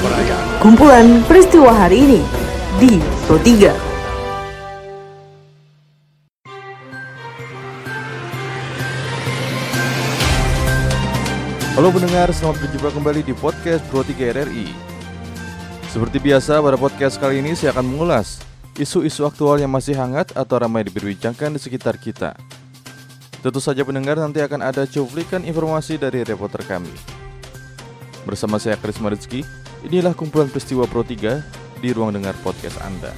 perayaan. Kumpulan peristiwa hari ini di Pro 3. Halo pendengar, selamat berjumpa kembali di podcast Pro 3 RRI. Seperti biasa, pada podcast kali ini saya akan mengulas isu-isu aktual yang masih hangat atau ramai diperbincangkan di sekitar kita. Tentu saja pendengar nanti akan ada cuplikan informasi dari reporter kami. Bersama saya Karisma Rizky, inilah kumpulan peristiwa Pro 3 di ruang dengar podcast Anda.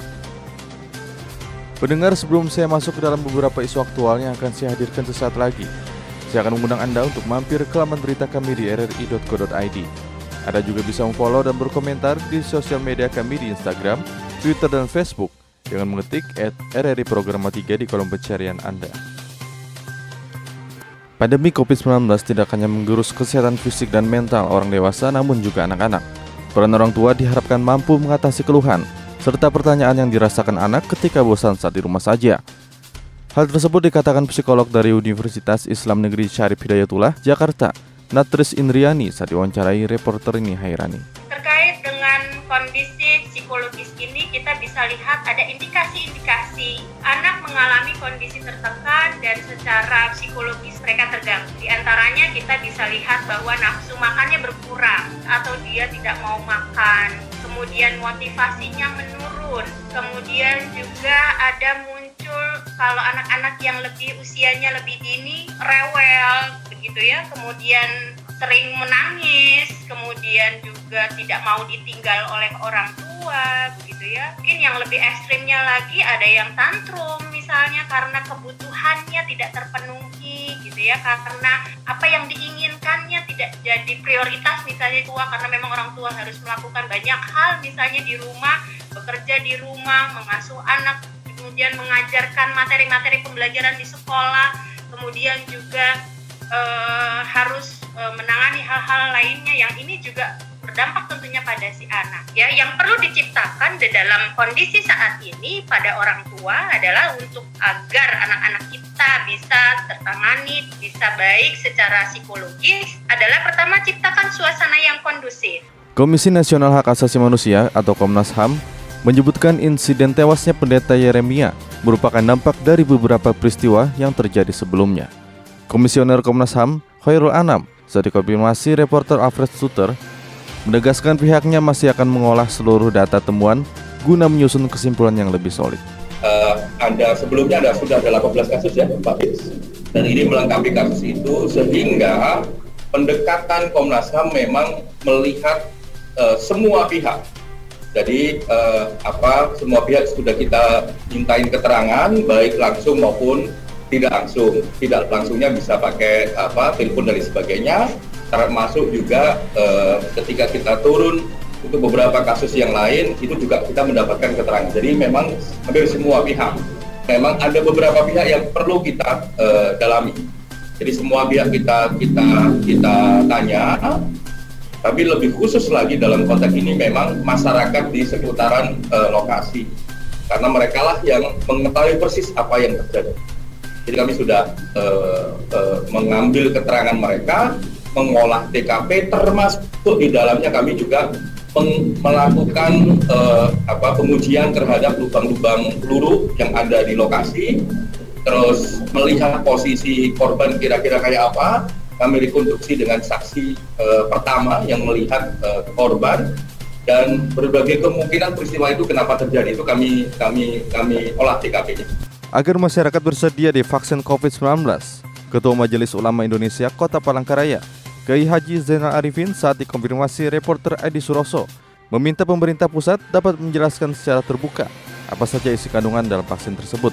Pendengar, sebelum saya masuk ke dalam beberapa isu aktual yang akan saya hadirkan sesaat lagi, saya akan mengundang Anda untuk mampir ke laman berita kami di rri.co.id. Anda juga bisa memfollow dan berkomentar di sosial media kami di Instagram, Twitter, dan Facebook dengan mengetik at RRI Programa 3 di kolom pencarian Anda. Pandemi COVID-19 tidak hanya menggerus kesehatan fisik dan mental orang dewasa namun juga anak-anak. Peran orang tua diharapkan mampu mengatasi keluhan, serta pertanyaan yang dirasakan anak ketika bosan saat di rumah saja. Hal tersebut dikatakan psikolog dari Universitas Islam Negeri Syarif Hidayatullah, Jakarta, Natris Indriani saat diwawancarai reporter ini Hairani. Terkait dengan kondisi psikologis ini, kita bisa lihat ada indikasi-indikasi anak mengalami kondisi tertekan dan secara psikologis mereka terganggu. Di antaranya kita bisa lihat bahwa nafsu makannya berkurang atau dia tidak mau makan, kemudian motivasinya menurun, kemudian juga ada muncul kalau anak-anak yang lebih usianya lebih dini rewel begitu ya. Kemudian sering menangis kemudian juga tidak mau ditinggal oleh orang tua begitu ya. Mungkin yang lebih ekstrimnya lagi ada yang tantrum misalnya karena kebutuhannya tidak terpenuhi gitu ya. Karena apa yang diinginkannya tidak jadi prioritas misalnya tua karena memang orang tua harus melakukan banyak hal misalnya di rumah bekerja di rumah mengasuh anak kemudian mengajarkan materi-materi pembelajaran di sekolah, kemudian juga e, harus e, menangani hal-hal lainnya yang ini juga berdampak tentunya pada si anak. Ya, yang perlu diciptakan di dalam kondisi saat ini pada orang tua adalah untuk agar anak-anak kita bisa tertangani, bisa baik secara psikologis adalah pertama ciptakan suasana yang kondusif. Komisi Nasional Hak Asasi Manusia atau Komnas HAM menyebutkan insiden tewasnya pendeta Yeremia merupakan dampak dari beberapa peristiwa yang terjadi sebelumnya. Komisioner Komnas HAM, Khairul Anam, saat dikonfirmasi reporter Alfred Suter, menegaskan pihaknya masih akan mengolah seluruh data temuan guna menyusun kesimpulan yang lebih solid. Uh, ada sebelumnya ada sudah ada 18 kasus ya Pak Fitz dan ini melengkapi kasus itu sehingga pendekatan Komnas HAM memang melihat uh, semua pihak jadi uh, apa semua pihak sudah kita mintain keterangan baik langsung maupun tidak langsung. Tidak langsungnya bisa pakai apa telepon dan sebagainya. Termasuk juga uh, ketika kita turun untuk beberapa kasus yang lain itu juga kita mendapatkan keterangan. Jadi memang hampir semua pihak. Memang ada beberapa pihak yang perlu kita uh, dalami. Jadi semua pihak kita kita kita tanya tapi lebih khusus lagi dalam konteks ini memang masyarakat di seputaran uh, lokasi karena mereka lah yang mengetahui persis apa yang terjadi. Jadi kami sudah uh, uh, mengambil keterangan mereka, mengolah TKP, termasuk di dalamnya kami juga melakukan uh, apa pengujian terhadap lubang-lubang peluru yang ada di lokasi, terus melihat posisi korban kira-kira kayak apa, kami rekonstruksi dengan saksi uh, pertama yang melihat uh, korban dan berbagai kemungkinan peristiwa itu kenapa terjadi itu kami kami kami olah TKP-nya. Agar masyarakat bersedia divaksin COVID-19, Ketua Majelis Ulama Indonesia Kota Palangkaraya, Kiai Haji Zainal Arifin saat dikonfirmasi reporter Edi Suroso, meminta pemerintah pusat dapat menjelaskan secara terbuka apa saja isi kandungan dalam vaksin tersebut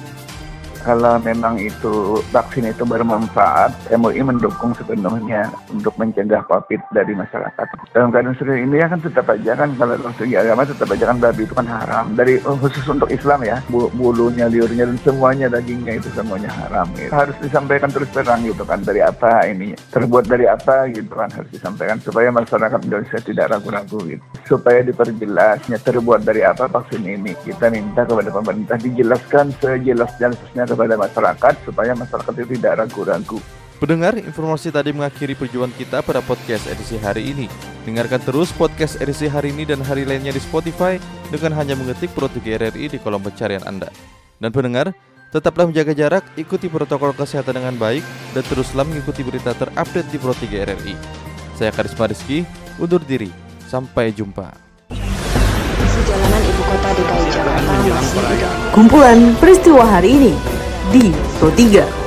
kalau memang itu vaksin itu bermanfaat, MUI mendukung sepenuhnya untuk mencegah COVID dari masyarakat. Dalam keadaan seperti ini ya kan tetap aja kan kalau segi agama tetap aja kan babi itu kan haram. Dari oh, khusus untuk Islam ya, bulunya, liurnya dan semuanya dagingnya itu semuanya haram. Gitu. Harus disampaikan terus terang gitu kan dari apa ini terbuat dari apa gitu kan harus disampaikan supaya masyarakat Indonesia tidak ragu-ragu gitu. Supaya diperjelasnya terbuat dari apa vaksin ini. Kita minta kepada pemerintah dijelaskan sejelas-jelasnya kepada masyarakat supaya masyarakat itu tidak ragu-ragu. Pendengar, informasi tadi mengakhiri perjuangan kita pada podcast edisi hari ini. Dengarkan terus podcast RRI hari ini dan hari lainnya di Spotify dengan hanya mengetik Pro 3 RRI di kolom pencarian Anda. Dan pendengar, tetaplah menjaga jarak, ikuti protokol kesehatan dengan baik, dan teruslah mengikuti berita terupdate di Pro 3 RRI. Saya Karisma Rizky, undur diri. Sampai jumpa. Sejalanan ibu kota DKI Jakarta masih Kumpulan peristiwa hari ini di Pro 3.